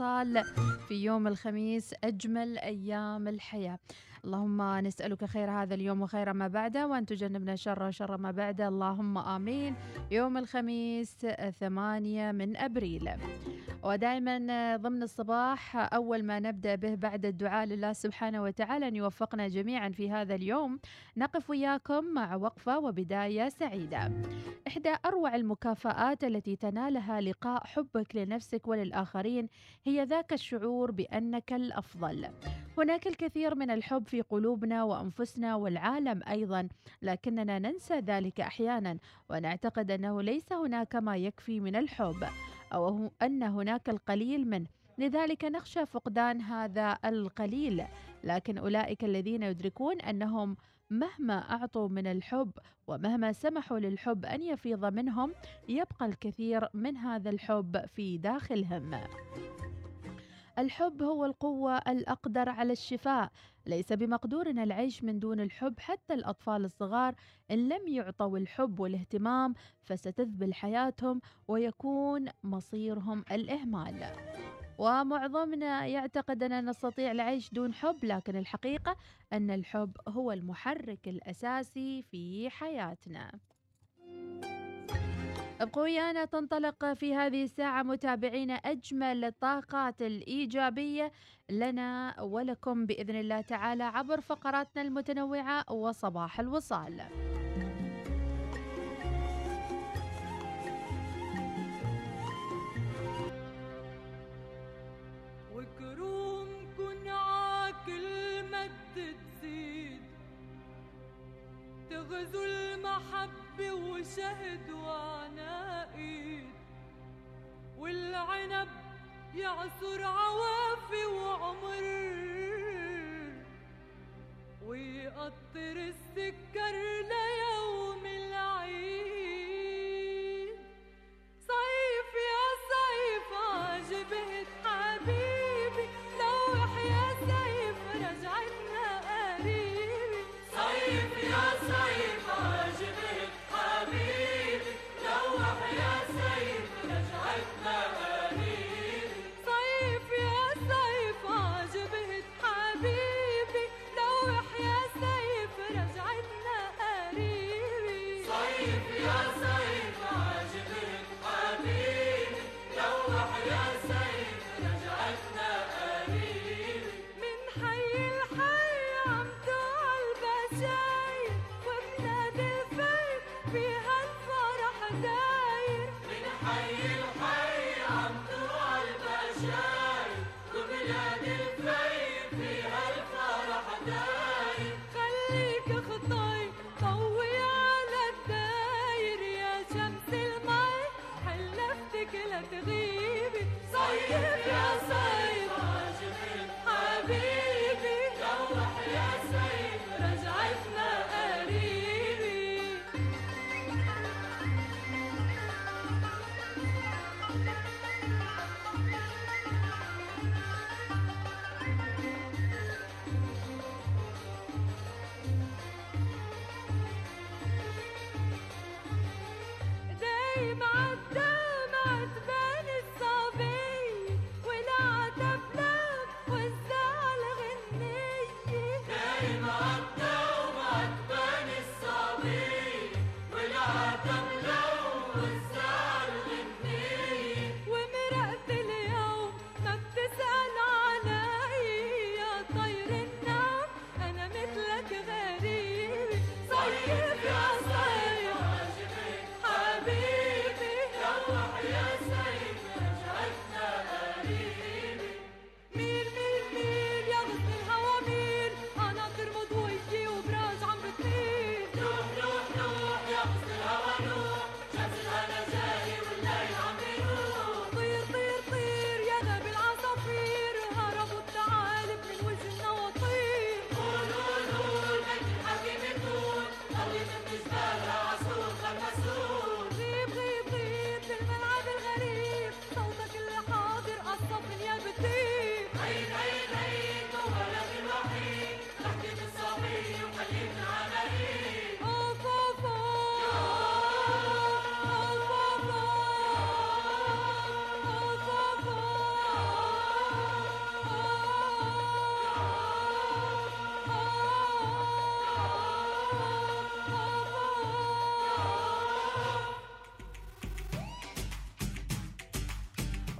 الوصال في يوم الخميس أجمل أيام الحياة. اللهم نسألك خير هذا اليوم وخير ما بعده وأن تجنبنا شر شر ما بعده. اللهم آمين. يوم الخميس ثمانية من أبريل. ودائما ضمن الصباح أول ما نبدأ به بعد الدعاء لله سبحانه وتعالى أن يوفقنا جميعا في هذا اليوم. نقف وياكم مع وقفة وبداية سعيدة. إحدى أروع المكافآت التي تنالها لقاء حبك لنفسك وللآخرين هي ذاك الشعور بأنك الأفضل. هناك الكثير من الحب في قلوبنا وأنفسنا والعالم أيضا لكننا ننسى ذلك أحيانا ونعتقد أنه ليس هناك ما يكفي من الحب أو أن هناك القليل منه. لذلك نخشى فقدان هذا القليل. لكن أولئك الذين يدركون أنهم مهما أعطوا من الحب ومهما سمحوا للحب أن يفيض منهم يبقى الكثير من هذا الحب في داخلهم. الحب هو القوة الأقدر على الشفاء. ليس بمقدورنا العيش من دون الحب حتى الأطفال الصغار إن لم يعطوا الحب والاهتمام فستذبل حياتهم ويكون مصيرهم الإهمال. ومعظمنا يعتقد أننا نستطيع العيش دون حب لكن الحقيقة أن الحب هو المحرك الأساسي في حياتنا. أبقوا ويانا تنطلق في هذه الساعة متابعينا أجمل الطاقات الإيجابية لنا ولكم بإذن الله تعالى عبر فقراتنا المتنوعة وصباح الوصال. وكرومكن المحبة وشهد وعناقيد والعنب يعصر عوافي وعمر ويقطر السكر ليوم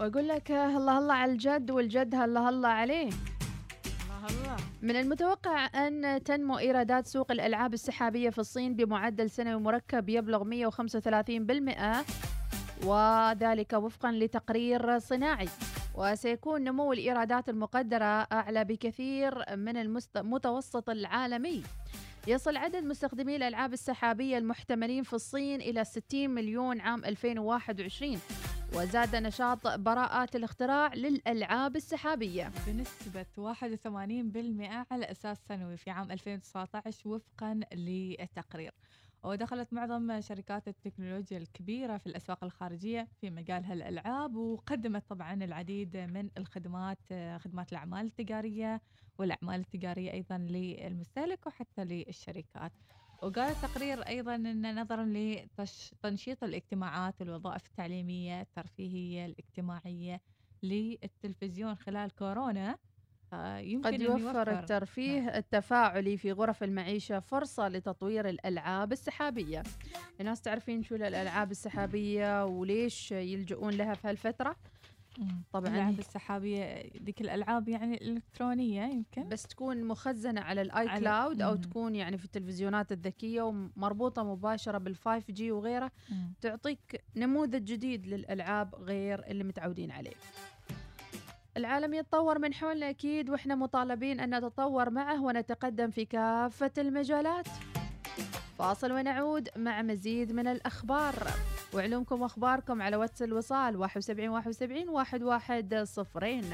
وأقول لك الله الله على الجد والجد هلا هلا عليه. من المتوقع أن تنمو إيرادات سوق الألعاب السحابية في الصين بمعدل سنوي مركب يبلغ 135% وذلك وفقا لتقرير صناعي. وسيكون نمو الإيرادات المقدرة أعلى بكثير من المتوسط العالمي. يصل عدد مستخدمي الألعاب السحابية المحتملين في الصين إلى 60 مليون عام 2021 وزاد نشاط براءات الاختراع للألعاب السحابية. بنسبة 81% على أساس سنوي في عام 2019 وفقا للتقرير. ودخلت معظم شركات التكنولوجيا الكبيرة في الأسواق الخارجية في مجال هالألعاب وقدمت طبعا العديد من الخدمات خدمات الأعمال التجارية والأعمال التجارية أيضا للمستهلك وحتى للشركات. وقال التقرير أيضا أن نظرا لتنشيط الاجتماعات والوظائف التعليمية الترفيهية الاجتماعية للتلفزيون خلال كورونا يمكن قد يوفر. الترفيه نعم. التفاعلي في غرف المعيشة فرصة لتطوير الألعاب السحابية. الناس تعرفين شو الألعاب السحابية وليش يلجؤون لها في هالفترة؟ طبعا. الألعاب السحابية ذيك الألعاب يعني الإلكترونية يمكن؟ بس تكون مخزنة على ال iCloud أو تكون يعني في التلفزيونات الذكية ومربوطة مباشرة بال 5G وغيره. مم. تعطيك نموذج جديد للألعاب غير اللي متعودين عليه. العالم يتطور من حولنا أكيد وإحنا مطالبين أن نتطور معه ونتقدم في كافة المجالات. فاصل ونعود مع مزيد من الأخبار. وعلومكم وأخباركم على واتس الوصال 71 71 11 صفرين.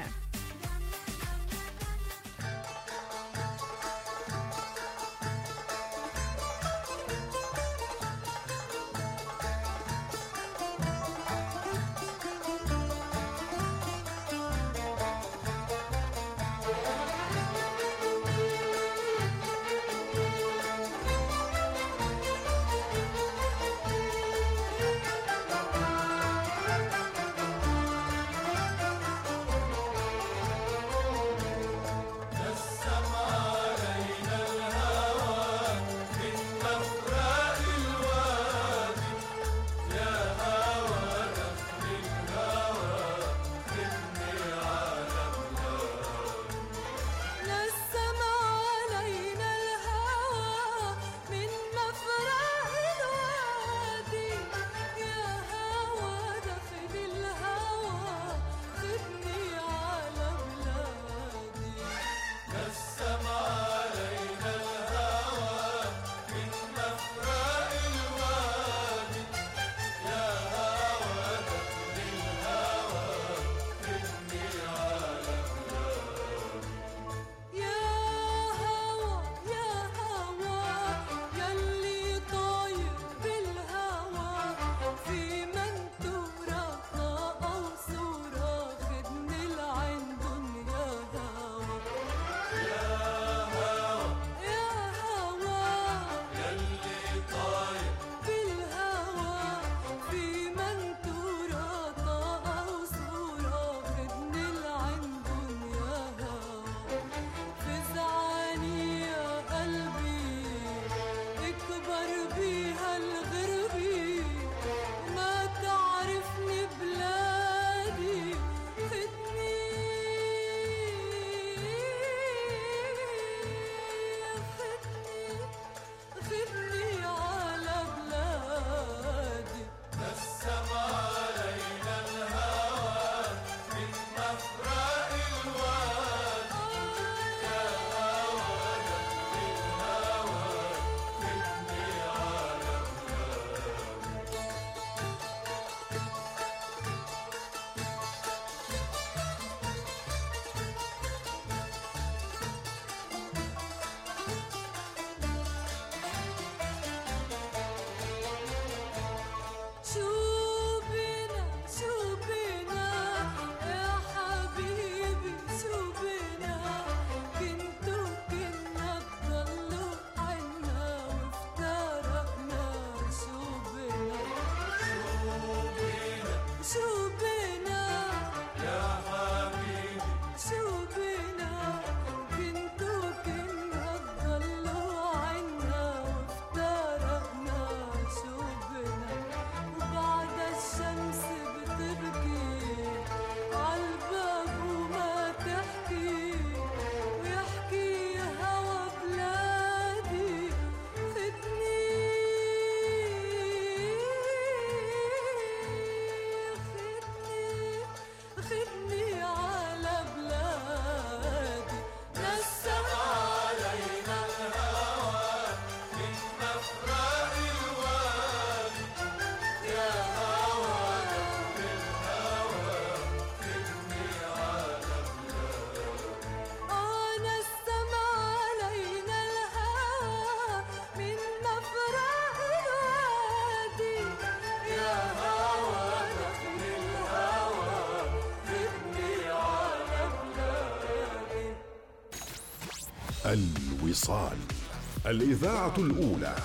الوصال. الإذاعة الأولى.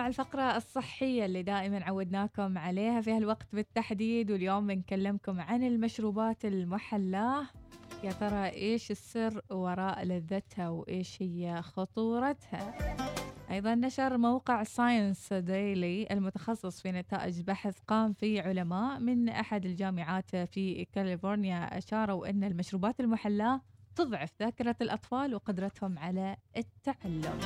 ومع الفقرة الصحية اللي دائما عودناكم عليها في هالوقت بالتحديد واليوم بنكلمكم عن المشروبات المحلاة يا ترى إيش السر وراء لذتها وإيش هي خطورتها؟ أيضا نشر موقع Science Daily المتخصص في نتائج بحث قام فيه علماء من أحد الجامعات في كاليفورنيا أشاروا إن المشروبات المحلاه تضعف ذاكرة الأطفال وقدرتهم على التعلم.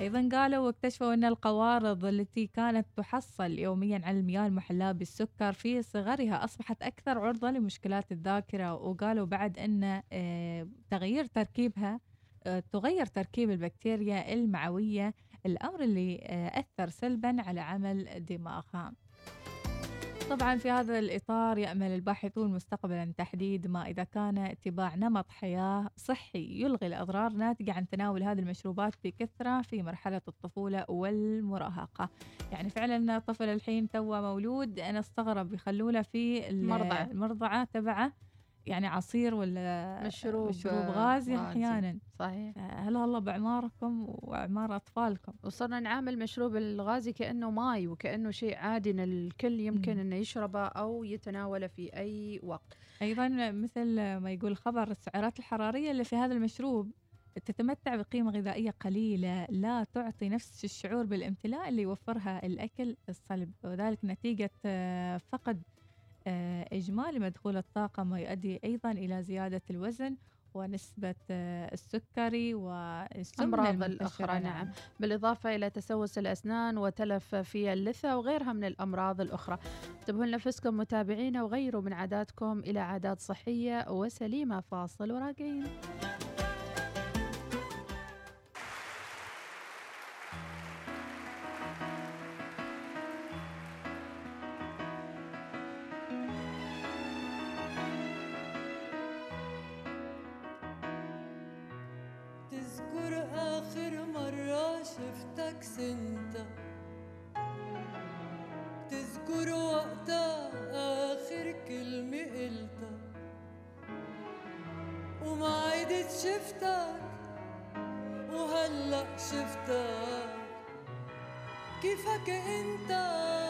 أيضا قالوا واكتشفوا أن القوارض التي كانت تحصل يوميا على المياه المحلاة بالسكر في صغرها أصبحت أكثر عرضة لمشكلات الذاكرة وقالوا بعد أن آه، تغيير تركيبها آه، تغير تركيب البكتيريا المعوية الأمر اللي آه، أثر سلبا على عمل دماغها. طبعا في هذا الإطار يأمل الباحثون مستقبلا تحديد ما إذا كان اتباع نمط حياة صحي يلغي الأضرار الناتجة عن تناول هذه المشروبات بكثرة في مرحلة الطفولة والمراهقة يعني فعلا طفل الحين تو مولود أنا استغرب يخلوا له في مرضعة. المرضعة تبعه يعني عصير ولا مشروب, مشروب آه، غازي أحيانا. صحيح. هلا الله باعماركم وأعمار أطفالكم؟ وصرنا نعامل مشروب الغازي كأنه ماي وكأنه شيء عادي الكل يمكن إنه يشربه أو يتناوله في أي وقت. أيضا مثل ما يقول خبر السعرات الحرارية اللي في هذا المشروب تتمتع بقيمة غذائية قليلة لا تعطي نفس الشعور بالامتلاء اللي يوفرها الأكل الصلب وذلك نتيجة آه، فقد آه، إجمالي مدخول الطاقم يؤدي أيضا إلى زيادة الوزن ونسبة آه، السكري والأمراض الأخرى نعم. نعم. بالإضافة إلى تسوس الأسنان وتلف في اللثة وغيرها من الأمراض الأخرى. انتبهوا لنفسكم متابعينا وغيروا من عاداتكم إلى عادات صحية وسليمة. فاصل وراجعين. شفتك سنتا تذكر وقتها آخر كلمة قلتها وما عدت شفتك وهلأ شفتك. كيفك أنت؟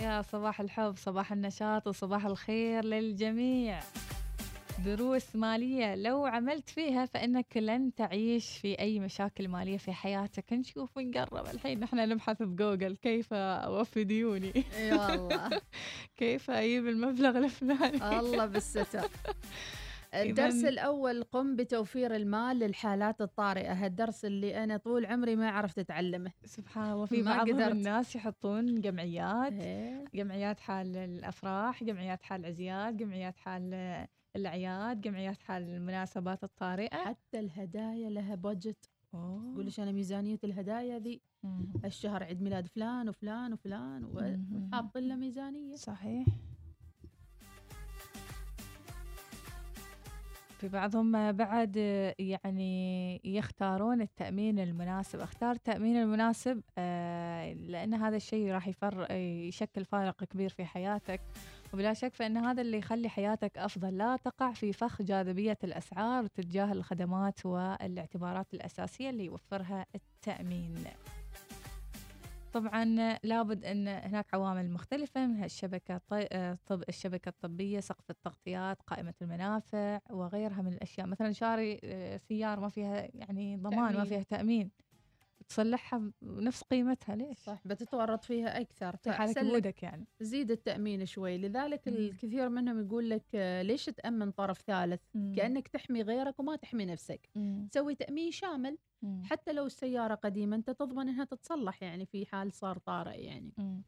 يا صباح الحب صباح النشاط وصباح الخير للجميع. دروس مالية لو عملت فيها فإنك لن تعيش في أي مشاكل مالية في حياتك. نشوف نقرب الحين. نحن نبحث بجوجل كيف أوفي ديوني؟ إي والله. كيف أجيب المبلغ الفلاني؟ الله بالستر. الدرس الأول قم بتوفير المال للحالات الطارئة هالدرس اللي أنا طول عمري ما عرفت أتعلمه سبحان الله في بعض. الناس يحطون جمعيات إيه. جمعيات حال الأفراح جمعيات حال العزيات جمعيات حال الأعياد جمعيات حال المناسبات الطارئة حتى الهدايا لها بادجت. تقول ليش أنا ميزانية الهدايا ذي. الشهر عيد ميلاد فلان وفلان وفلان. وحاطين له ميزانية صحيح في بعضهم بعد يعني يختارون التأمين المناسب. أختار التأمين المناسب آه، لأن هذا الشيء راح يفر يشكل فارق كبير في حياتك. وبلا شك فإن هذا اللي يخلي حياتك أفضل. لا تقع في فخ جاذبية الأسعار وتتجاهل الخدمات والاعتبارات الأساسية اللي يوفرها التأمين. طبعا لابد إن هناك عوامل مختلفة منها الشبكه آه، طب الشبكة الطبية سقف التغطيات قائمة المنافع وغيرها من الأشياء مثلا شاري آه، سيارة ما فيها يعني ضمان ما تأمين. فيها تأمين تصلحها بنفس قيمتها ليش؟ صح بتتورط فيها أكثر. في حالك بودك يعني. زيد التأمين شوي. لذلك مم. الكثير منهم يقول لك آه، ليش تأمن طرف ثالث؟ كأنك تحمي غيرك وما تحمي نفسك. مم. سوي تأمين شامل. مم. حتى لو السيارة قديمة أنت تضمن أنها تتصلح يعني في حال صار طارئ يعني. مم.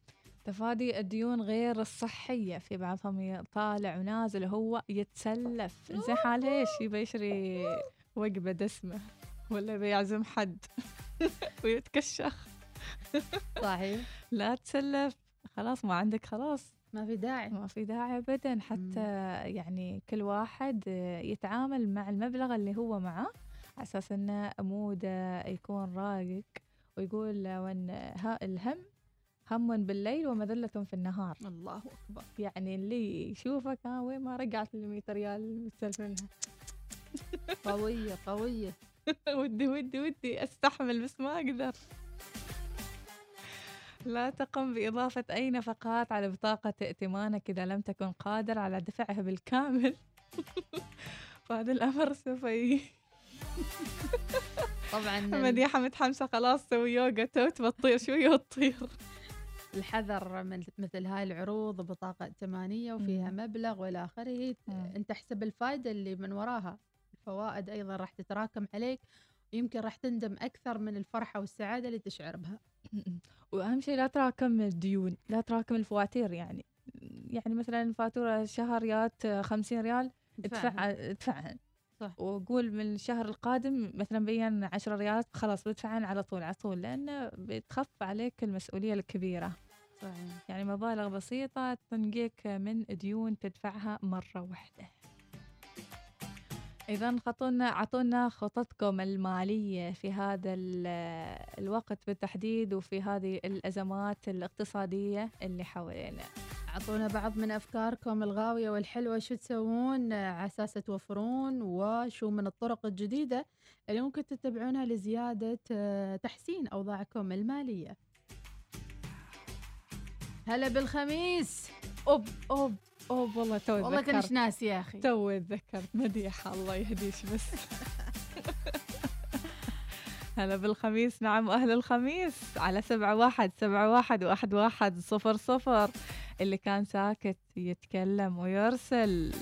تفادي الديون غير الصحية في بعضهم طالع ونازل هو يتسلف. زين حال إيش يبي يشري وجبة دسمة ولا بيعزم حد. ويتكشخ. صحيح. لا تسلف. خلاص ما عندك خلاص. ما في داعي. ما في داعي ابدا. حتى يعني كل واحد يتعامل مع المبلغ اللي هو معاه على أساس إنه موده يكون رايق ويقول وان ها الهم هم بالليل ومذلة في النهار. الله أكبر. يعني اللي يشوفك ها وين ما رجعت ال 100 ريال مستلفينها قوية قوية. ودي ودي ودي أستحمل بس ما أقدر. لا تقم بإضافة أي نفقات على بطاقة ائتمانك إذا لم تكن قادر على دفعها بالكامل. فهذا الأمر سوف طبعا. مديحة متحمسة خلاص تسوي يوغا توت بتطير شوية وتطير. الحذر من مثل هاي العروض بطاقة ائتمانية وفيها. مبلغ والى آخره. أنت احسب الفائدة اللي من وراها. الفوائد أيضا راح تتراكم عليك يمكن راح تندم أكثر من الفرحة والسعادة اللي تشعر بها. وأهم شيء لا تراكم الديون لا تراكم الفواتير يعني. يعني مثلا فاتورة شهر جات 50 ريال ادفع ادفعهن صح. وقول من الشهر القادم مثلا بين 10 ريالات خلاص بدفعهن على طول على طول لأنه بتخف عليك المسؤولية الكبيرة. صحيح. يعني مبالغ بسيطة تنقيك من ديون تدفعها مرة واحدة. إذا خطونا أعطونا خططكم المالية في هذا ال- الوقت بالتحديد وفي هذه الأزمات الاقتصادية اللي حوالينا. أعطونا بعض من أفكاركم الغاوية والحلوة شو تسوون على أساس توفرون وشو من الطرق الجديدة اللي ممكن تتبعونها لزيادة آه، تحسين أوضاعكم المالية. هلا بالخميس. أوب أوب. أوب والله تو والله كنش تذكرت ناس يا أخي. تو تذكرت مديحة الله يهديش بس. هلا بالخميس نعم أهل الخميس. على سبعة واحد سبعة واحد واحد واحد صفر صفر. اللي كان ساكت يتكلم ويرسل.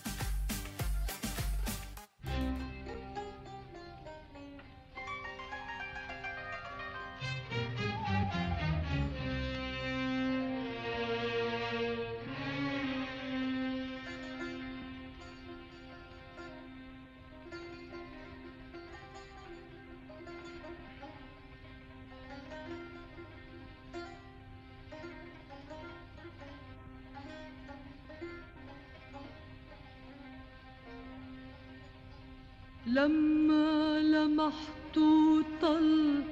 لما لمحته طل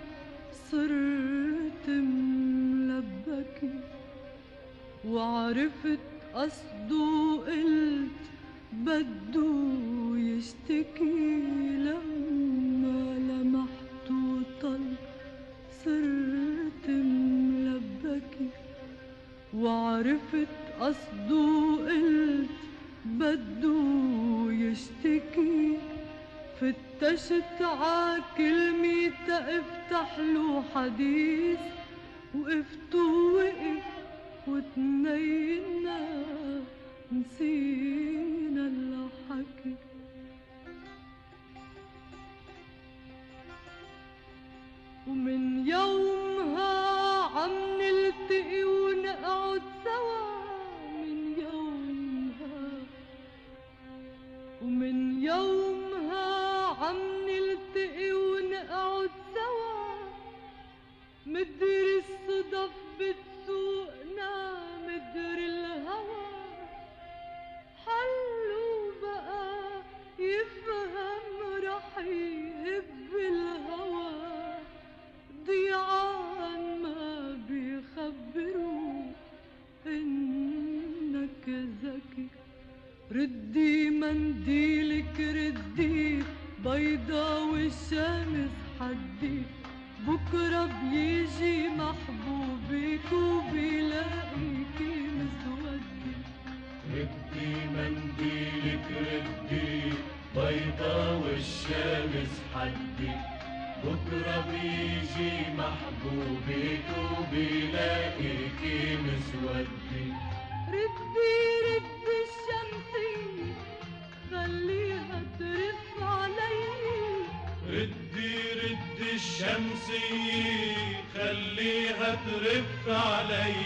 صرت ملبكة وعرفت قصده قلت بده حدي بكرة بيجي محبوبك وبيلاقيكي مسودي ردي منديلك ردي بيضا والشمس حدي بكرة بيجي محبوبك وبيلاقيكي مسودي ردي الشمسية خليها ترف علي.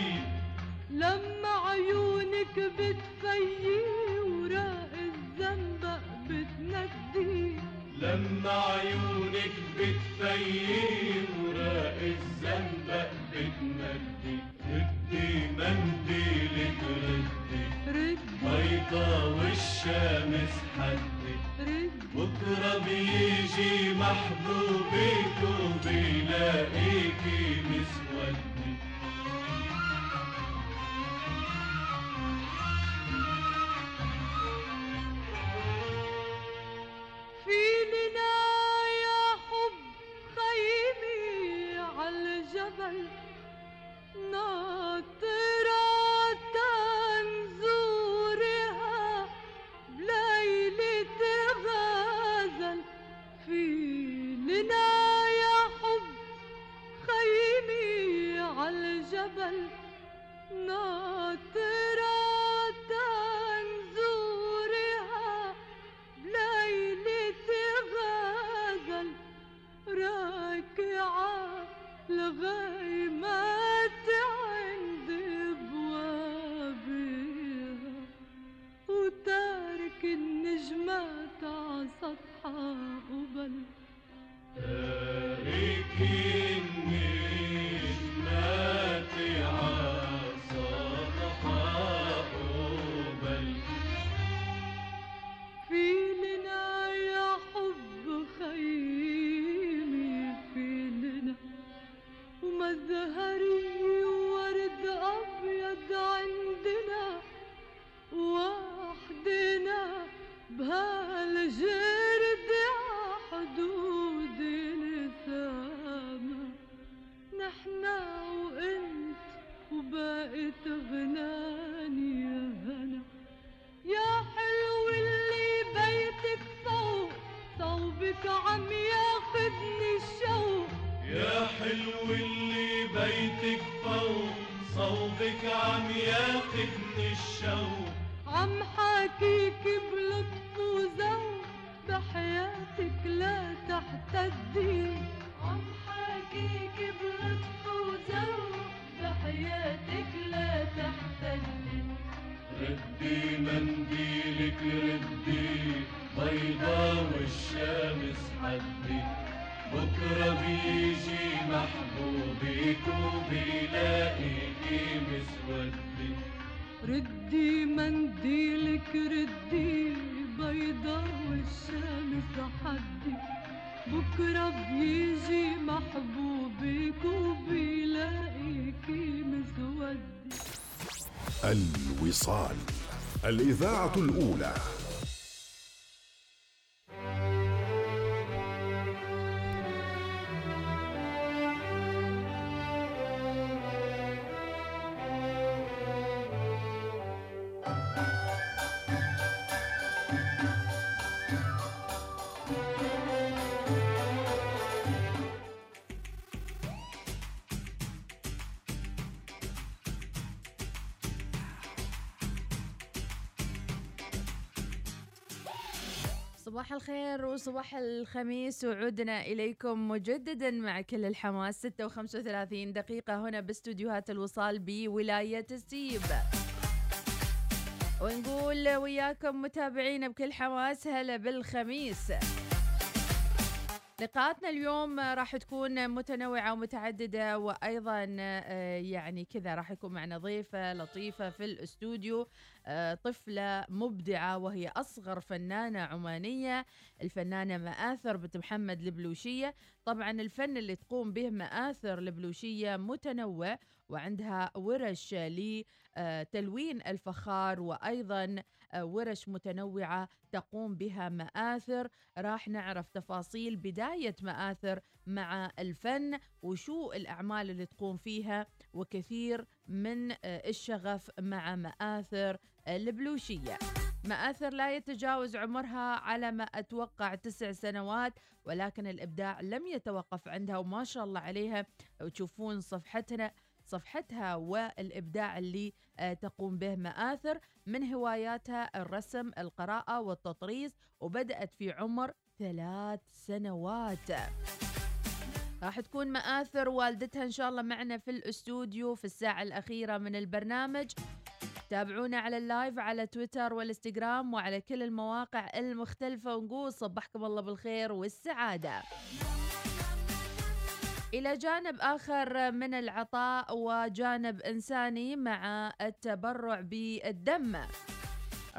لما عيونك بتفيي وراق الزنبق بتندي لما عيونك بتفيم وراق الزنبق بتندي ردي منديلك ردي ردي. بيضا والشمس حدي. بكرة بيجي محبوبك وبيلاقيكي مسودي. في لنا يا حب خيمي عالجبل ناطرة لنا يا حب خيمي عالجبل ناطرة نزورها بليلة غزل راكعة الغيمات عند بوابها وتارك النجمات ع سطحها الوصال الإذاعة الأولى. صباح الخير وصباح الخميس وعدنا إليكم مجددا مع كل الحماس. 6 و35 دقيقة هنا باستديوهات الوصال بولاية السيب. ونقول وياكم متابعينا بكل حماس هلا بالخميس. لقاءاتنا اليوم راح تكون متنوعة ومتعددة وأيضا آه، يعني كذا راح يكون معنا ضيفة لطيفة في الاستوديو آه، طفلة مبدعة وهي أصغر فنانة عمانية الفنانة مآثر بنت محمد البلوشية. طبعا الفن اللي تقوم به مآثر البلوشية متنوع وعندها ورش لتلوين الفخار وأيضا ورش متنوعة تقوم بها مآثر. راح نعرف تفاصيل بداية مآثر مع الفن وشو الأعمال اللي تقوم فيها وكثير من الشغف مع مآثر البلوشية. مآثر لا يتجاوز عمرها على ما أتوقع تسع سنوات ولكن الإبداع لم يتوقف عندها وما شاء الله عليها. وتشوفون صفحتنا صفحتها والإبداع اللي آه، تقوم به مآثر من هواياتها الرسم القراءة والتطريز وبدأت في عمر ثلاث سنوات. راح تكون مآثر والدتها إن شاء الله معنا في الأستوديو في الساعة الأخيرة من البرنامج. تابعونا على اللايف على تويتر والإنستغرام وعلى كل المواقع المختلفة. ونقول صبحكم الله بالخير والسعادة. إلى جانب آخر من العطاء وجانب إنساني مع التبرع بالدم.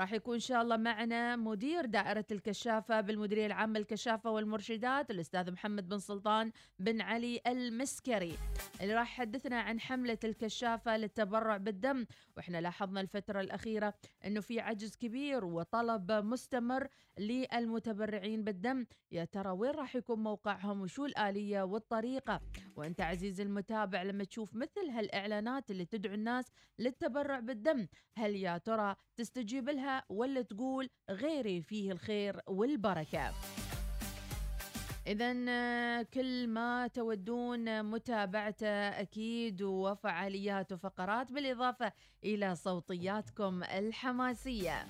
راح يكون إن شاء الله معنا مدير دائرة الكشافة بالمديرية العامة للكشافة والمرشدات الأستاذ محمد بن سلطان بن علي المسكري اللي راح يحدثنا عن حملة الكشافة للتبرع بالدم. وإحنا لاحظنا الفترة الأخيرة أنه في عجز كبير وطلب مستمر للمتبرعين بالدم. يا ترى وين راح يكون موقعهم وشو الآلية والطريقة؟ وأنت عزيزي المتابع لما تشوف مثل هالإعلانات اللي تدعو الناس للتبرع بالدم هل يا ترى تستجيب لها؟ ولا تقول غيري فيه الخير والبركة. إذا كل ما تودون متابعته أكيد وفعاليات وفقرات بالإضافة إلى صوتياتكم الحماسية.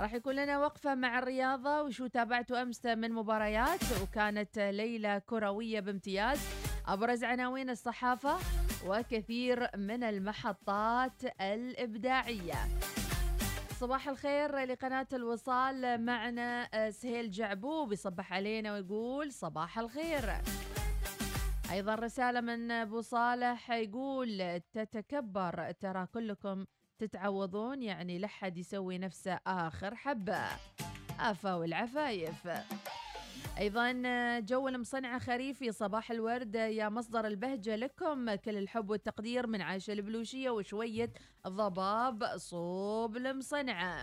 راح يكون لنا وقفة مع الرياضة وشو تابعتوا أمس من مباريات؟ وكانت ليلة كروية بامتياز. أبرز عناوين الصحافة وكثير من المحطات الإبداعية. صباح الخير لقناة الوصال. معنا آه، سهيل جعبوب يصبح علينا ويقول صباح الخير. أيضا رسالة من أبو صالح يقول تتكبر ترى كلكم تتعوضون يعني لحد يسوي نفسه آخر حبة. آفا والعفايف. أيضا جو المصنعه خريفي صباح الورد. يا مصدر البهجه لكم. كل الحب والتقدير من عايشه البلوشية وشوية ضباب صوب المصنعه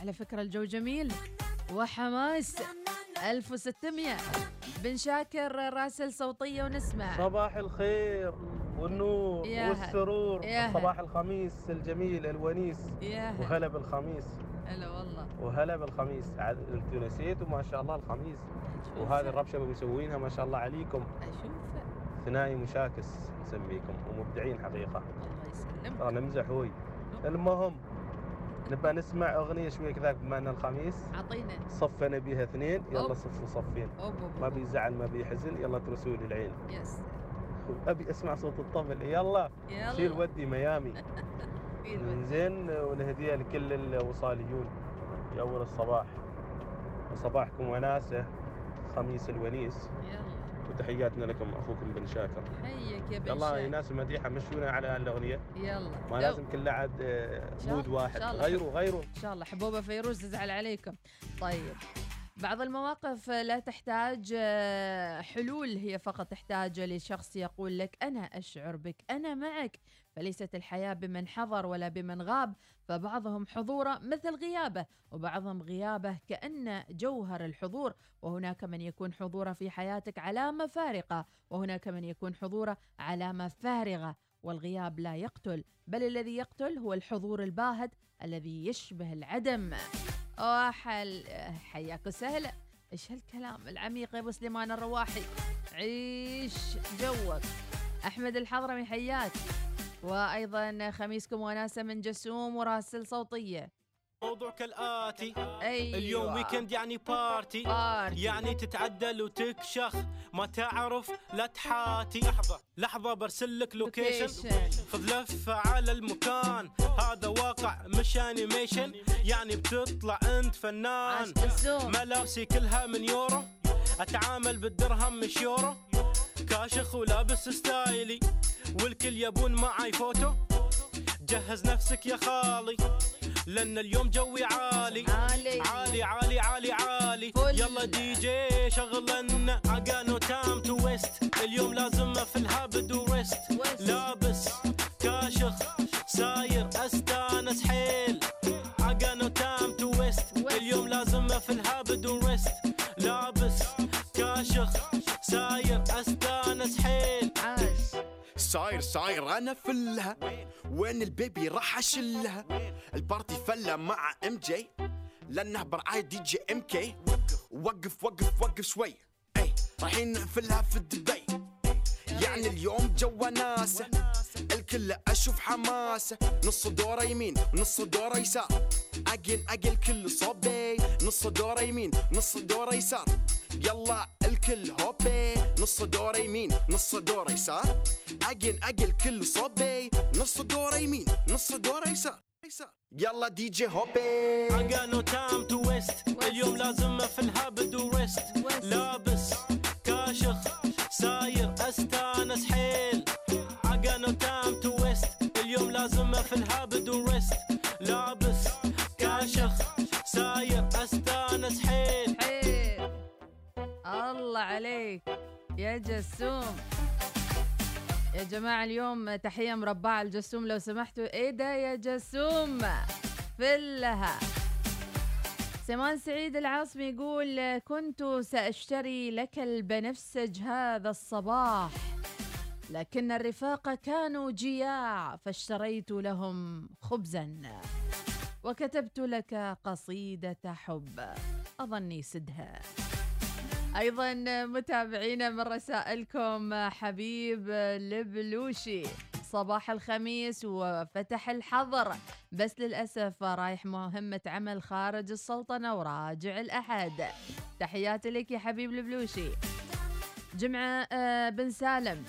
على فكرة الجو جميل وحماس. 1600 بن شاكر راسل صوتية ونسمع. صباح الخير والنور. والسرور. صباح الخميس الجميل الونيس. وهلا بالخميس. وهلا بالخميس. عاد أنتوا نسيتوا ما شاء الله الخميس. وهذه الربشة اللي مسوينها ما شاء الله عليكم. أشوف. ثنائي مشاكس نسميكم ومبدعين حقيقة. الله يسلمك. ترى نمزح هوي. المهم نبى نسمع أغنية شوية كذا بما ان الخميس. أعطينا. صفنا بيها اثنين. يلا صفوا صفين. ما. بيزعل ما بيحزن يلا ترسوا لي العين. يس. أبي أسمع صوت الطبل يلا. يلا. شيل ودي ميامي. زين والهدية لكل الوصاليون. في أول الصباح. وصباحكم وناسة خميس الونيس. يلا. وتحياتنا لكم أخوكم بن شاكر. حيك يا بن يلا يا. ناس المديحة مشونا على الأغنية. يلا. ما. لازم كل عاد آه، مود واحد. غيروا غيروا. إن شاء الله. حبوبة فيروز تزعل عليكم. طيب. بعض المواقف لا تحتاج آه، حلول. هي فقط تحتاج لشخص يقول لك أنا أشعر بك أنا معك. فليست الحياة بمن حضر ولا بمن غاب فبعضهم حضوره مثل غيابه وبعضهم غيابه كأن جوهر الحضور. وهناك من يكون حضوره في حياتك علامه فارقه وهناك من يكون حضوره علامه فارغه والغياب لا يقتل بل الذي يقتل هو الحضور الباهت الذي يشبه العدم. وحل حياك وسهلا إيش هالكلام العميق يا أبو سليمان الرواحي؟ عيش جوك. أحمد الحضرمي حياك. وأيضا خميسكم وناسة من جسوم وراسل صوتية. موضوع كالآتي. أيوه. اليوم weekend يعني party party. يعني تتعدل وتكشخ ما تعرف لا تحاتي. لحظة لحظة برسل لك location. خذ لفة على المكان. هذا واقع مش animation يعني بتطلع أنت فنان. ملابسي كلها من يورو. أتعامل بالدرهم مش يورو. كاشخ ولابس style ي. والكل يبون معاي فوتو. جهز نفسك يا خالي لأن اليوم جوي عالي. عالي. عالي عالي عالي عالي. يلا دي جي شغل لنا أجانو تام تو ويست. اليوم لازم في الهبد وريست ويست. لابس كاشخ ساير أستانس حيل. أجانو تام تو ويست. اليوم لازم في الهبد وريست لابس كاشخ ساير صاير صاير أنا فلها. وين ال baby راح أشلها؟ ال party فله مع MG. لأنه برعاية DJ MK. وقف وقف وقف شوي. إي رايحين نقفلها في دبي يعني اليوم جو وناسة الكل أشوف حماسة نص دورة يمين ونص دورة يسار. أجل أجل كل صوبي. نص دورة يمين نص دورة يسار. يلا الكل هوبي. نص دورة يمين نص دورة يسار. أجل أجل كل صوبي. نص دورة يمين نص دورة يسار. يلا دي جي هوبي اجانو تام تو ويست اليوم لازم في الهبد وريست ويست. لابس كاشخ. ساير استانس حيل. اجانو تام تو ويست اليوم لازم في الهبد وريست لابس كاشخ ساير استانس حيل. حيل. الله عليك. يا جسوم. يا جماعة اليوم تحية مربعة الجسوم لو سمحتوا إيه ده يا جسوم؟ فلها. سمان سعيد العاصمي يقول كنت سأشتري لك البنفسج هذا الصباح لكن الرفاق كانوا جياع فاشتريت لهم خبزا وكتبت لك قصيدة حب أظني سدها. أيضا متابعينا من رسائلكم حبيب البلوشي صباح الخميس وفتح الحظر. بس للأسف رايح مهمة عمل خارج السلطنة وراجع الأحد. تحياتي لك يا حبيب البلوشي. جمعة آه، بن سالم.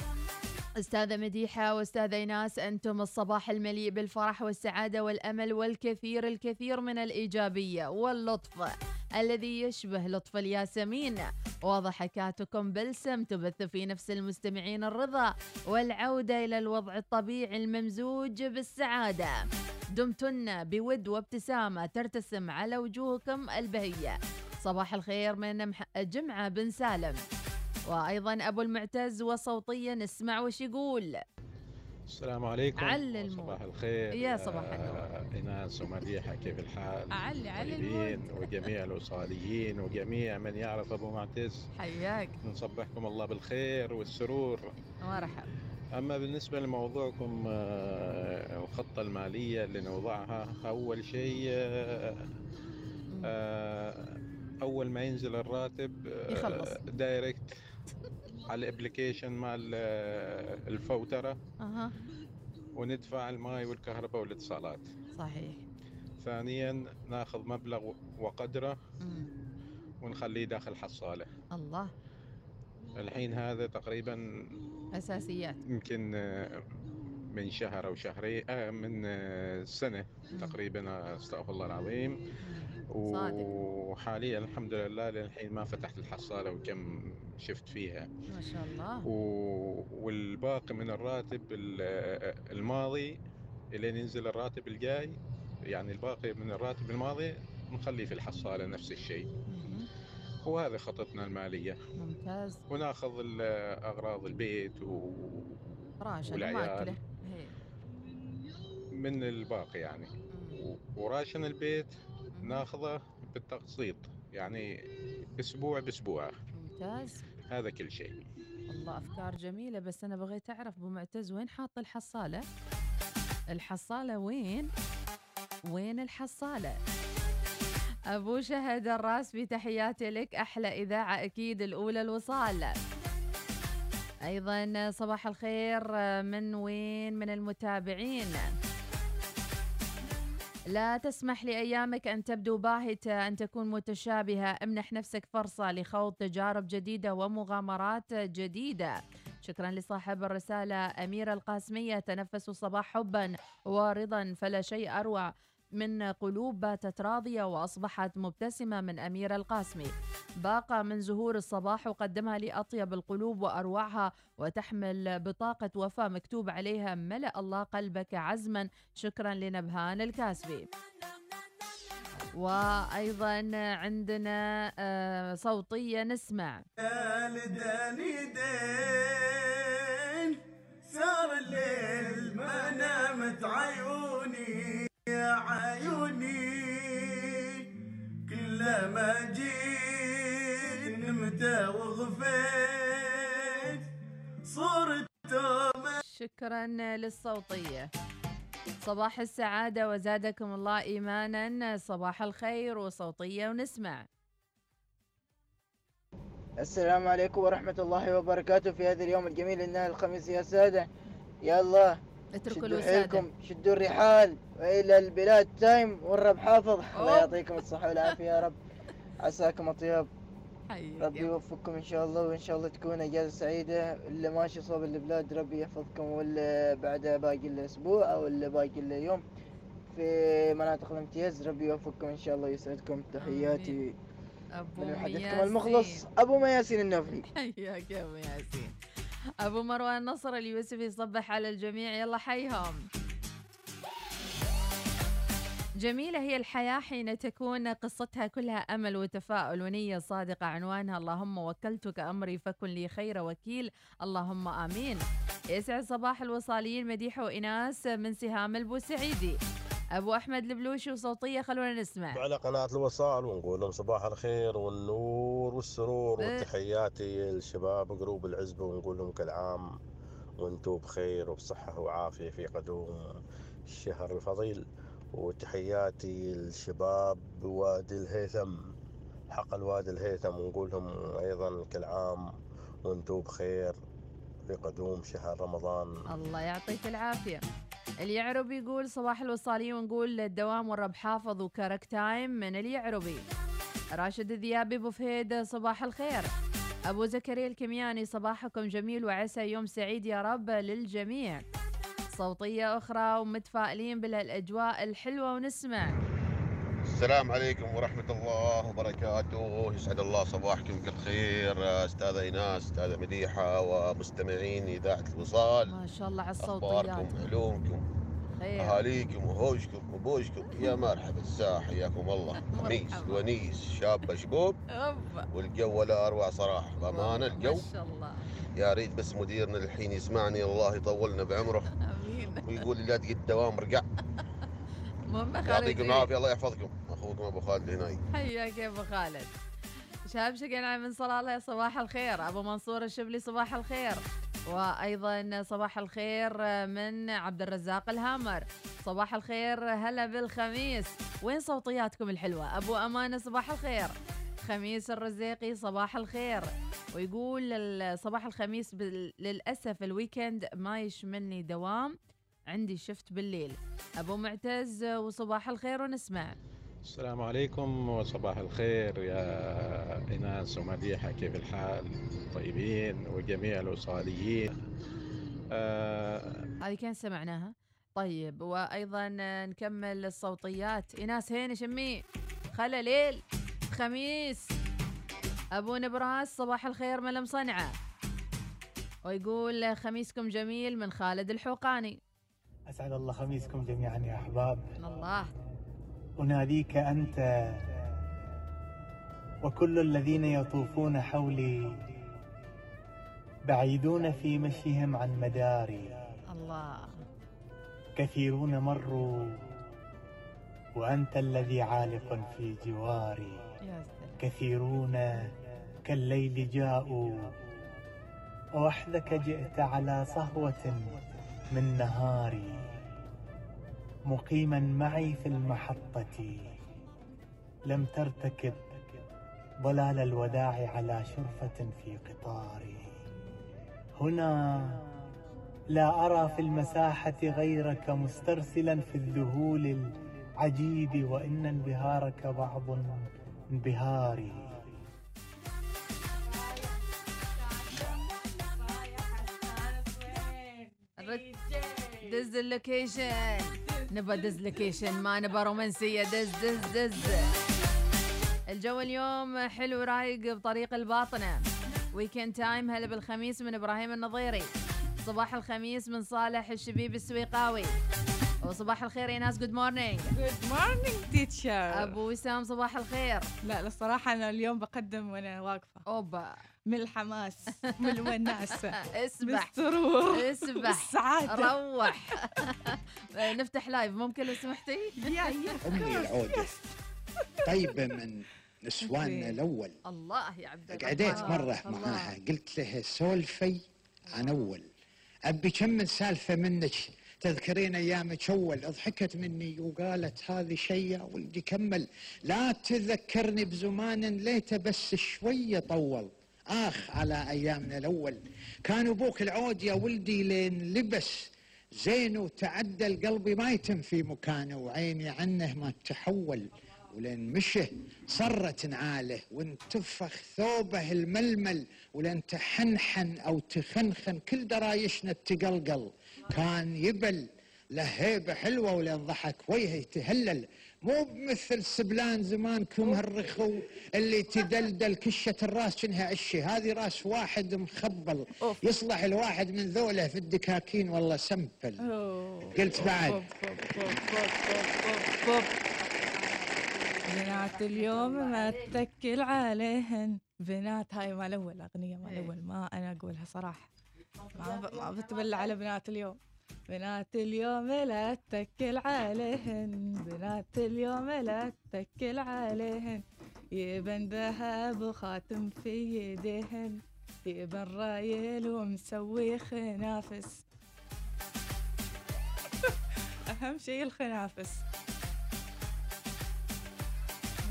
أستاذة مديحة وأستاذة إيناس أنتم الصباح المليء بالفرح والسعادة والأمل والكثير الكثير من الإيجابية واللطف. الذي يشبه لطف الياسمين. وضحكاتكم بلسم تبث في نفس المستمعين الرضا والعودة إلى الوضع الطبيعي الممزوج بالسعادة. دمتن بود وابتسامة ترتسم على وجوهكم البهية. صباح الخير من جمعة بن سالم. وأيضا أبو المعتز وصوتيا نسمع وش يقول. السلام عليكم علي المود. صباح الخير يا صباح النور. آه، ايناس ومديحه كيف الحال؟ علي علي وجميع الوصاليين وجميع من يعرف أبو معتز حياك نصبحكم الله بالخير والسرور مرحبا أما بالنسبة لموضوعكم آه، الخطة المالية اللي نوضعها أول شيء آه، أول ما ينزل الراتب يخلص. direct على ال application مال آه، الفوترة. أها. وندفع الماي والكهرباء والاتصالات. صحيح. ثانيا ناخذ مبلغ وقدره. مم. ونخليه داخل حصاله الله. الحين هذا تقريبا أساسيات. يمكن آه، من شهر أو شهرين آه من مم. تقريبا أستغفر الله العظيم. صادق. وحاليا الحمد لله للحين ما فتحت الحصالة وكم شفت فيها. ما شاء الله. و- والباقي من الراتب ال- الماضي الين ينزل الراتب الجاي يعني الباقي من الراتب الماضي نخليه في الحصالة نفس الشيء. وهذه خطتنا المالية. ممتاز. وناخذ أغراض البيت و... راشد والعيال. من الباقي يعني. وراشن البيت. ناخذه بالتقسيط يعني أسبوع بأسبوع. ممتاز. هذا كل شيء. والله أفكار جميلة بس أنا بغيت أعرف أبو معتز وين حاط الحصالة؟ الحصالة وين؟ وين الحصالة؟ أبو شهد الراسبي تحياتي لك. أحلى إذاعة أكيد الأولى الوصال أيضا صباح الخير من وين؟ من المتابعين. لا تسمح لأيامك أن تبدو باهتة أن تكون متشابهة. امنح نفسك فرصة لخوض تجارب جديدة ومغامرات جديدة. شكرا لصاحب الرسالة أميرة القاسمية. تنفسوا الصباح حبا ورضا فلا شيء أروع. من قلوب باتت راضية وأصبحت مبتسمة من أميرة القاسمي. باقة من زهور الصباح وقدمها لأطيب القلوب وأروعها وتحمل بطاقة وفاة مكتوب عليها ملأ الله قلبك عزما شكرا لنبهان الكاسبي. وأيضا عندنا آه، صوتية نسمع. سار الليل ما نامت عيوني. يا عيوني كلما جيت نمت وغفيت صورته شكرا للصوتية. صباح السعادة وزادكم الله إيمانا. صباح الخير وصوتية ونسمع. السلام عليكم ورحمة الله وبركاته في هذا اليوم الجميل إنها الخميس يا سادة. يلا اتركوا الوسادة. شدوا الرحال وإلى البلاد تايم والرب حافظ. الله يعطيكم الصحة والعافية يا رب. عساكم أطيب. ربي يوفقكم إن شاء الله وإن شاء الله تكون أجازة سعيدة. اللي ماشي صوب البلاد ربي يحفظكم واللي بعدها باقي الأسبوع أو اللي باقي اليوم. في مناطق الامتياز ربي يوفقكم إن شاء الله ويسعدكم تحياتي أبو من محدثكم. المخلص أبو مياسين النوفلي. حياك يا أبو ياسين أبو مروان نصر اليوسف يصبح على الجميع. يلا حيهم. جميلة هي الحياة حين تكون قصتها كلها أمل وتفاؤل ونية صادقة عنوانها. اللهم وكلتك أمري فكن لي خير وكيل. اللهم آمين. يسعد صباح الوصاليين مديحة وإناس من سهام البوسعيدي. أبو أحمد البلوشي وصوتية خلونا نسمع. على قناة الوصال ونقول لهم صباح الخير والنور والسرور إيه. وتحياتي للشباب جروب العزبة ونقول لهم كل عام وأنتم بخير وبصحة وعافية في قدوم الشهر الفضيل. وتحياتي للشباب وادي الهيثم حق الوادي الهيثم ونقول لهم أيضا كل عام وأنتم بخير في قدوم شهر رمضان. الله يعطيك العافية. اليعرب يقول صباح الوصالية ونقول الدوام والرب حافظ وكارك تايم من اليعربي. راشد الذيابي أبو فهيد صباح الخير. أبو زكريا الكمياني صباحكم جميل وعسى يوم سعيد يا رب للجميع. صوتية أخرى ومتفائلين بالأجواء الحلوة ونسمع. السلام عليكم ورحمة الله وبركاته. يسعد الله صباحكم بكل خير. أستاذة إيناس أستاذة مديحة ومستمعين إذاعة الوصال. ما شاء الله على الصوتيات أخباركم علومكم خير. أهاليكم وهوشكم وبوشكم. يا مرحبا الساعة حياكم الله. خميس ونيس شاب أوبا. والجو ولا أروع صراحة بأمانة الجو. ما شاء الله. يا ريت بس مديرنا الحين يسمعني الله يطولنا بعمره. آمين. ويقول لي لا تقد الدوام ارجع. المهم يعطيكم خالد العافية الله يحفظكم. أخوكم أبو خالد الهناي حياك يا أبو خالد. شاب شقنا من صلالة صباح الخير. أبو منصور الشبلي صباح الخير. وأيضا صباح الخير من عبد الرزاق الهامر. صباح الخير هلا بالخميس. وين صوتياتكم الحلوة؟ أبو امانه صباح الخير. خميس الرزيقي صباح الخير. ويقول صباح الخميس للأسف الويكند ما يشملني دوام. عندي شفت بالليل. أبو معتز وصباح الخير ونسمع. السلام عليكم وصباح الخير يا إناس ومديحة كيف الحال؟ طيبين وجميع الوصاليين آه هذه كان سمعناها. طيب وأيضا نكمل الصوتيات. ايناس هيني شمي. خلا ليل خميس. أبو نبراس صباح الخير ملم صنعاء. ويقول خميسكم جميل من خالد الحوقاني. أسعد الله خميسكم جميعا يا أحباب. الله. أناديك أنت وكل الذين يطوفون حولي بعيدون في مشيهم عن مداري. الله. كثيرون مروا وأنت الذي عالق في جواري. كثيرون كالليل جاءوا ووحدك جئت على صهوة من نهاري مقيما معي في المحطة. لم ترتكب ضلال الوداع على شرفة في قطاري. هنا لا أرى في المساحة غيرك مسترسلا في الذهول عجيدي وإن انبهارك بعض انبهاري. دز ال location. نبى دز location ما نبى رومانسية. دز دز دز. الجو اليوم حلو رايق بطريق الباطنة. weekend time هلا بالخميس من إبراهيم النظيري. صباح الخميس من صالح الشبيب السويقاوي. وصباح الخير يا ناس good morning good morning teacher أبو وسام صباح الخير. لا الصراحة أنا اليوم بقدم وأنا واقفة. أوبا. من الحماس من الوناسه اسبح. بالسرور اسبح. بالسعاده روح. نفتح live ممكن لو سمحتي؟ يا أمي العوده طيبة من نسواننا الأول. الله يا عبد الله قعدت مرة الله. معاها. قلت لها سولفي عن أول. أبي كم من سالفة منك؟ تذكرين ايامك أول. ضحكت مني وقالت هذه شيء ولدي كمل. لا تذكرني بزمان ليته بس شوية طول. آخ على أيامنا الأول. كان أبوك العود يا ولدي لين لبس. زين وتعدل قلبي ما يتم في مكانه وعيني عنه ما تحول. ولين مشه صرت نعاله وانتفخ ثوبه الململ. ولين تحنحن أو تخنخن كل درايشنا تقلقل. كان يبل له هيبه حلوة ولين ضحك وجهه يتهلل. مو بمثل سبلان زمانكم هالرخو اللي تدلدل كشة الراس شنها عشي. هذه راس واحد مخبل. يصلح الواحد من ذوله في الدكاكين والله sample. قلت بعد. بنات اليوم ما اتكل عليهن. بنات هاي مال أول أغنية مال أول ما أنا أقولها صراحة. ما ب... ما بتبلع على بنات اليوم. بنات اليوم لا اتكل عليهن بنات اليوم لا اتكل عليهن يبن ذهب وخاتم في يديهن يبن رايل ومسوي خنافس. أهم شيء الخنافس.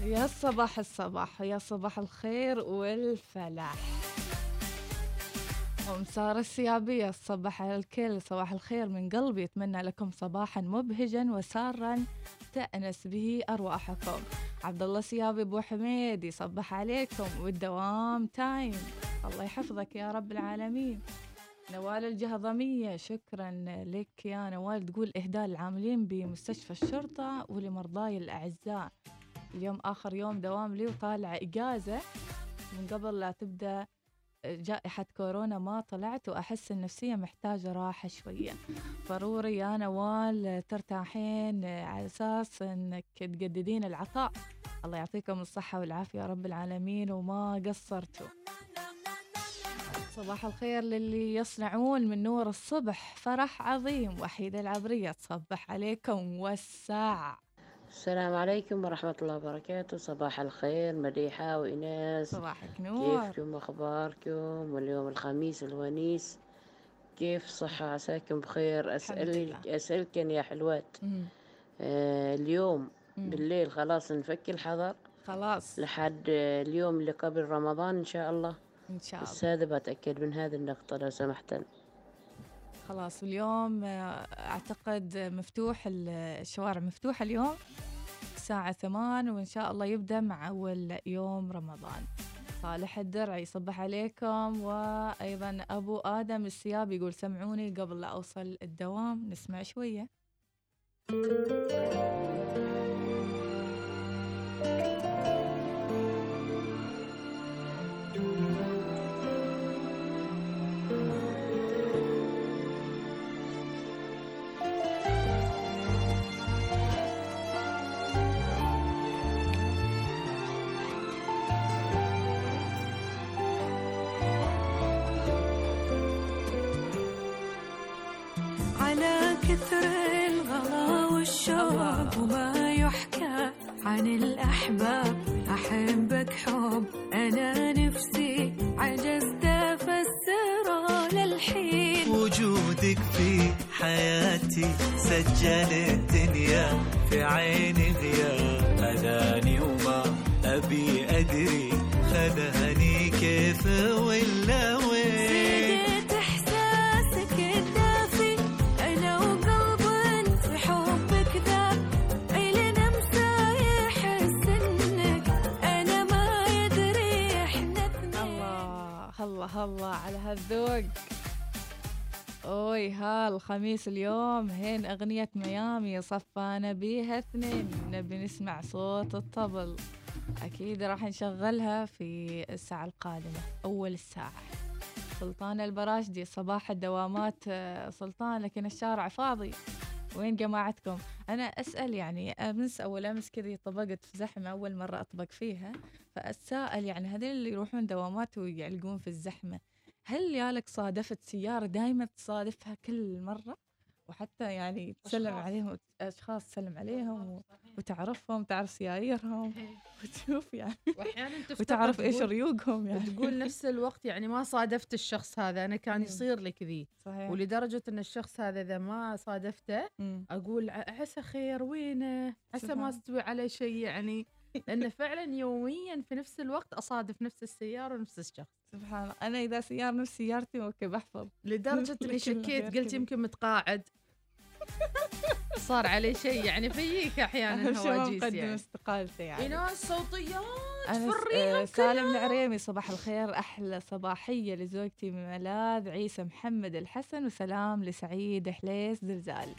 يا صباح الصباح يا صباح الخير والفلاح. ومسار السيابية صباح على الكل صباح الخير من قلبي. أتمنى لكم صباحا مبهجا وسارا تأنس به أرواحكم. عبد الله سيابي أبو حميد يصبح عليكم والدوام تايم الله يحفظك يا رب العالمين. نوال الجهضمية شكرا لك يا نوال. تقول إهداء العاملين بمستشفى الشرطة ولمرضاي الأعزاء. اليوم آخر يوم دوام لي وطالع إجازة. من قبل لا تبدأ جائحة كورونا ما طلعت وأحس النفسية محتاجة راحة شوية. ضروري يا نوال ترتاحين على أساس أنك تجددين العطاء. الله يعطيكم الصحة والعافية يا رب العالمين وما قصرتوا. صباح الخير للي يصنعون من نور الصبح فرح عظيم وحيدة العبرية. تصبح عليكم والساعة. السلام عليكم ورحمة الله وبركاته. صباح الخير مديحة وإناس. صباحك نور كيفكم أخباركم؟ واليوم الخميس الونيس. كيف صحة؟ عساكم بخير. أسألك أسألكن يا حلوات. مم. آه اليوم مم. بالليل خلاص نفك الحظر خلاص. لحد اليوم اللي قبل رمضان إن شاء الله؟ إن شاء الله. بس هذا بتأكد من هذه النقطة لو سمحتن. خلاص اليوم آه، أعتقد مفتوح ال- الشوارع مفتوحة اليوم. الساعة ثمان وإن شاء الله يبدأ مع أول يوم رمضان. صالح الدرع يصبح عليكم. وأيضا أبو آدم السيابي يقول سمعوني قبل لا أوصل الدوام. نسمع شوية. كثر الغلا والشوق وما يحكى عن الأحباب. أحبك حب أنا نفسي عجزت أفسره للحين. وجودك في حياتي سجل الدنيا في عيني غياب. أذاني وما أبي أدري خذاني كيف ولا وين الله على هالذوق. أوي ها الخميس اليوم هين أغنية ميامي صفانا بيها اثنين. نبي نسمع صوت الطبل. أكيد راح نشغلها في الساعة القادمة أول الساعة. سلطان البراشدي صباح الدوامات آه، سلطان لكن الشارع فاضي. وين جماعتكم؟ أنا أسأل يعني أمس أول أمس كذي طبقت في زحمة أول مرة أطبق فيها. فأتساءل يعني هذول اللي يروحون دوامات ويعلقون في الزحمة. هل يالك صادفت سيارة دائما تصادفها كل مرة؟ وحتى يعني تسلم أشخاص. عليهم أشخاص تسلم عليهم و- وتعرفهم تعرف سياييرهم. وتشوف يعني. واحيانا تفتقد وتعرف إيش تقول- ريوقهم يعني. تقول نفس الوقت يعني ما صادفت الشخص هذا أنا كان يصير لي كذي. صحيح. ولدرجة إن الشخص هذا إذا ما صادفته أقول ع- عسى خير وينه؟ عسى ما. استوي عليه شيء يعني. لأنه فعلا يوميا في نفس الوقت أصادف نفس السيارة ونفس الشخص. سبحان الله. أنا إذا سيارة نفس سيارتي أوكي بحفظ. لدرجة إني لكن شكيت قلت. يمكن متقاعد. صار عليه شيء يعني فيك أحيانا هواجيس يعني. استقالته يعني. ناس صوتيات أنا فريهم آه، سالم العريمي صباح الخير. أحلى صباحية لزوجتي ملاذ عيسى محمد الحسن وسلام لسعيد حليس زلزال.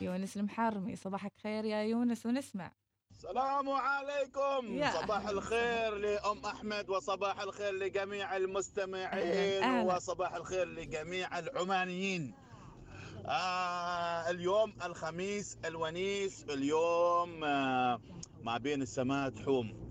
يونس المحرمي صباحك خير يا يونس ونسمع. السلام عليكم. يا صباح أهلا الخير لأم أحمد وصباح الخير لجميع المستمعين أهلاً. وصباح الخير لجميع العمانيين. آه اليوم الخميس الونيس اليوم آه ما بين السماء تحوم.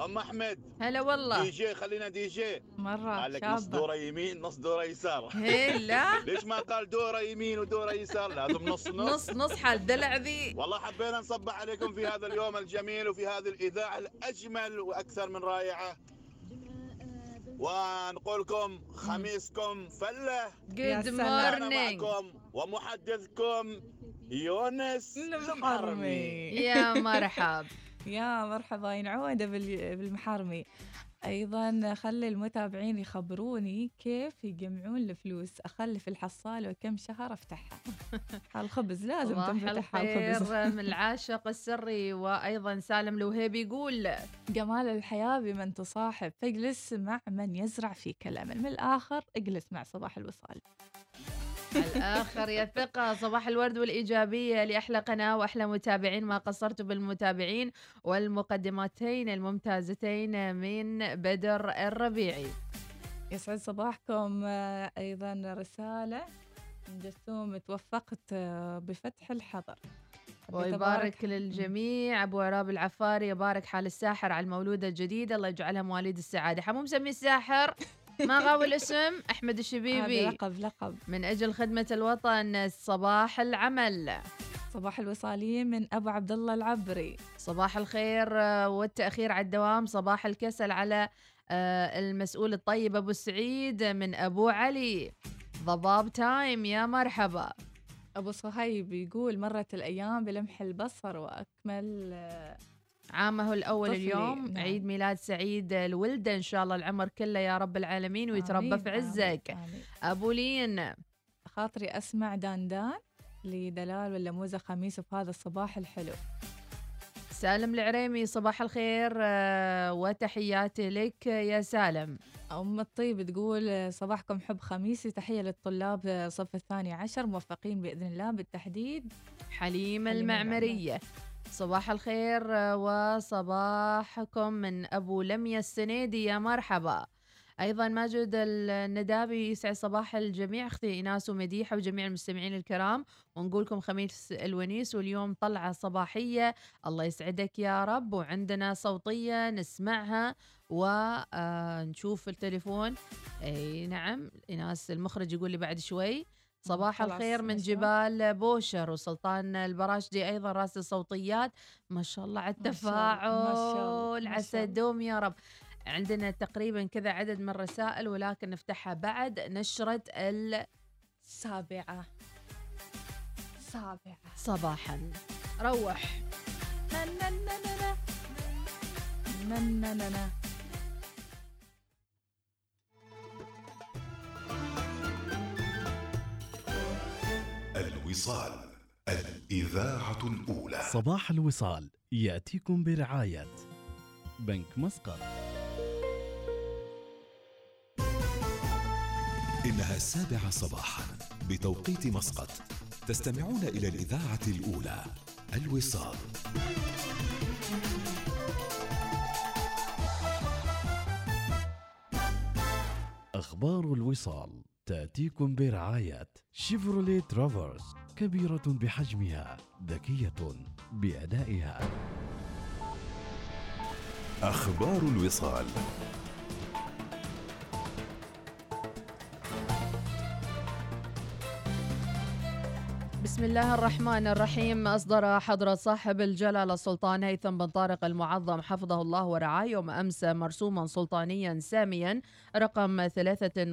أم أحمد. هلا والله. دي جي خلينا دي جي. مرة قال لك نص. دورة يمين نص دورة يسار. هي لا. ليش ما قال دورة يمين ودورة يسار؟ لازم نص نص. نص نص حال دلع ذي والله حبينا نصبح عليكم في هذا اليوم الجميل وفي هذه الإذاعة الأجمل وأكثر من رائعة. ونقول لكم خميسكم فلة. Good أنا morning. معكم ومحدثكم يونس المحرمي. يا مرحب يا مرحبا ينعوده بال- بالمحرمي أيضا خلي المتابعين يخبروني كيف يجمعون الفلوس. اخلي في الحصالة وكم شهر أفتحها. الخبز لازم الخير الخبز من العاشق السري وأيضا سالم الوهيبي يقول جمال الحياة بمن تصاحب. فاجلس مع من يزرع فيك الأمل من الآخر اجلس مع صباح الوصال. الآخر يا ثقة. صباح الورد والإيجابية لأحلى قناة وأحلى متابعين ما قصرت بالمتابعين والمقدمتين الممتازتين من بدر الربيعي. يسعد صباحكم. آه، أيضا رسالة من جسوم توفقت آه، بفتح الحظر. ويبارك للجميع. أبو عراب العفاري يبارك حال الساحر على المولودة الجديدة. الله يجعلها مواليد السعادة. حمو مسمي الساحر. ما غاوي الاسم؟ أحمد الشبيبي. لقب لقب. من أجل خدمة الوطن صباح العمل. صباح الوصاليين من أبو عبد الله العبري. صباح الخير آه، والتأخير على الدوام. صباح الكسل على آه، المسؤول الطيب أبو سعيد من أبو علي. ضباب تايم يا مرحبا. أبو صهيب يقول مرت الأيام بلمح البصر وأكمل آه، عامه الأول طفلي، اليوم نعم. عيد ميلاد سعيد الولدة إن شاء الله العمر كله يا رب العالمين ويتربى آمين، في آمين، عزك. آمين. أبو لين. خاطري أسمع داندان لدلال واللموزة خميس في هذا الصباح الحلو. سالم العريمي صباح الخير آه، وتحياتي لك يا سالم. أم الطيب تقول آه، صباحكم حب خميسي. تحية للطلاب آه، صف الثاني عشر موفقين بإذن الله بالتحديد. حليم حليم المعمرية. صباح الخير آه، وصباحكم من أبو لميا السنيدي. يا مرحبا. أيضا ماجد الندابي يسعد صباح الجميع. أختي إيناس ومديحة وجميع المستمعين الكرام. ونقولكم خميس الونيس واليوم طلعة صباحية. الله يسعدك يا رب. وعندنا صوتية نسمعها ونشوف التليفون. أي نعم إيناس المخرج يقول لي بعد شوي. صباح الخير من جبال بوشر وسلطان البراشدي أيضا رأس الصوتيات. ما شاء الله على التفاعل عسى. الدوم يا رب. عندنا تقريبا كذا عدد من الرسائل ولكن نفتحها بعد. نشرة السابعة. سابعة. صباحا. روح. الوصال الإذاعة الأولى. صباح الوصال يأتيكم برعاية بنك مسقط. إنها السابعة صباحا بتوقيت مسقط. تستمعون إلى الإذاعة الأولى الوصال. أخبار الوصال. تأتيكم برعاية شيفروليه ترافرس كبيرة بحجمها ذكية بأدائها. أخبار الوصال. بسم الله الرحمن الرحيم. أصدر حضرة صاحب الجلالة السلطان هيثم بن طارق المعظم حفظه الله ورعاه يوم أمس مرسوما سلطانيا ساميا رقم 33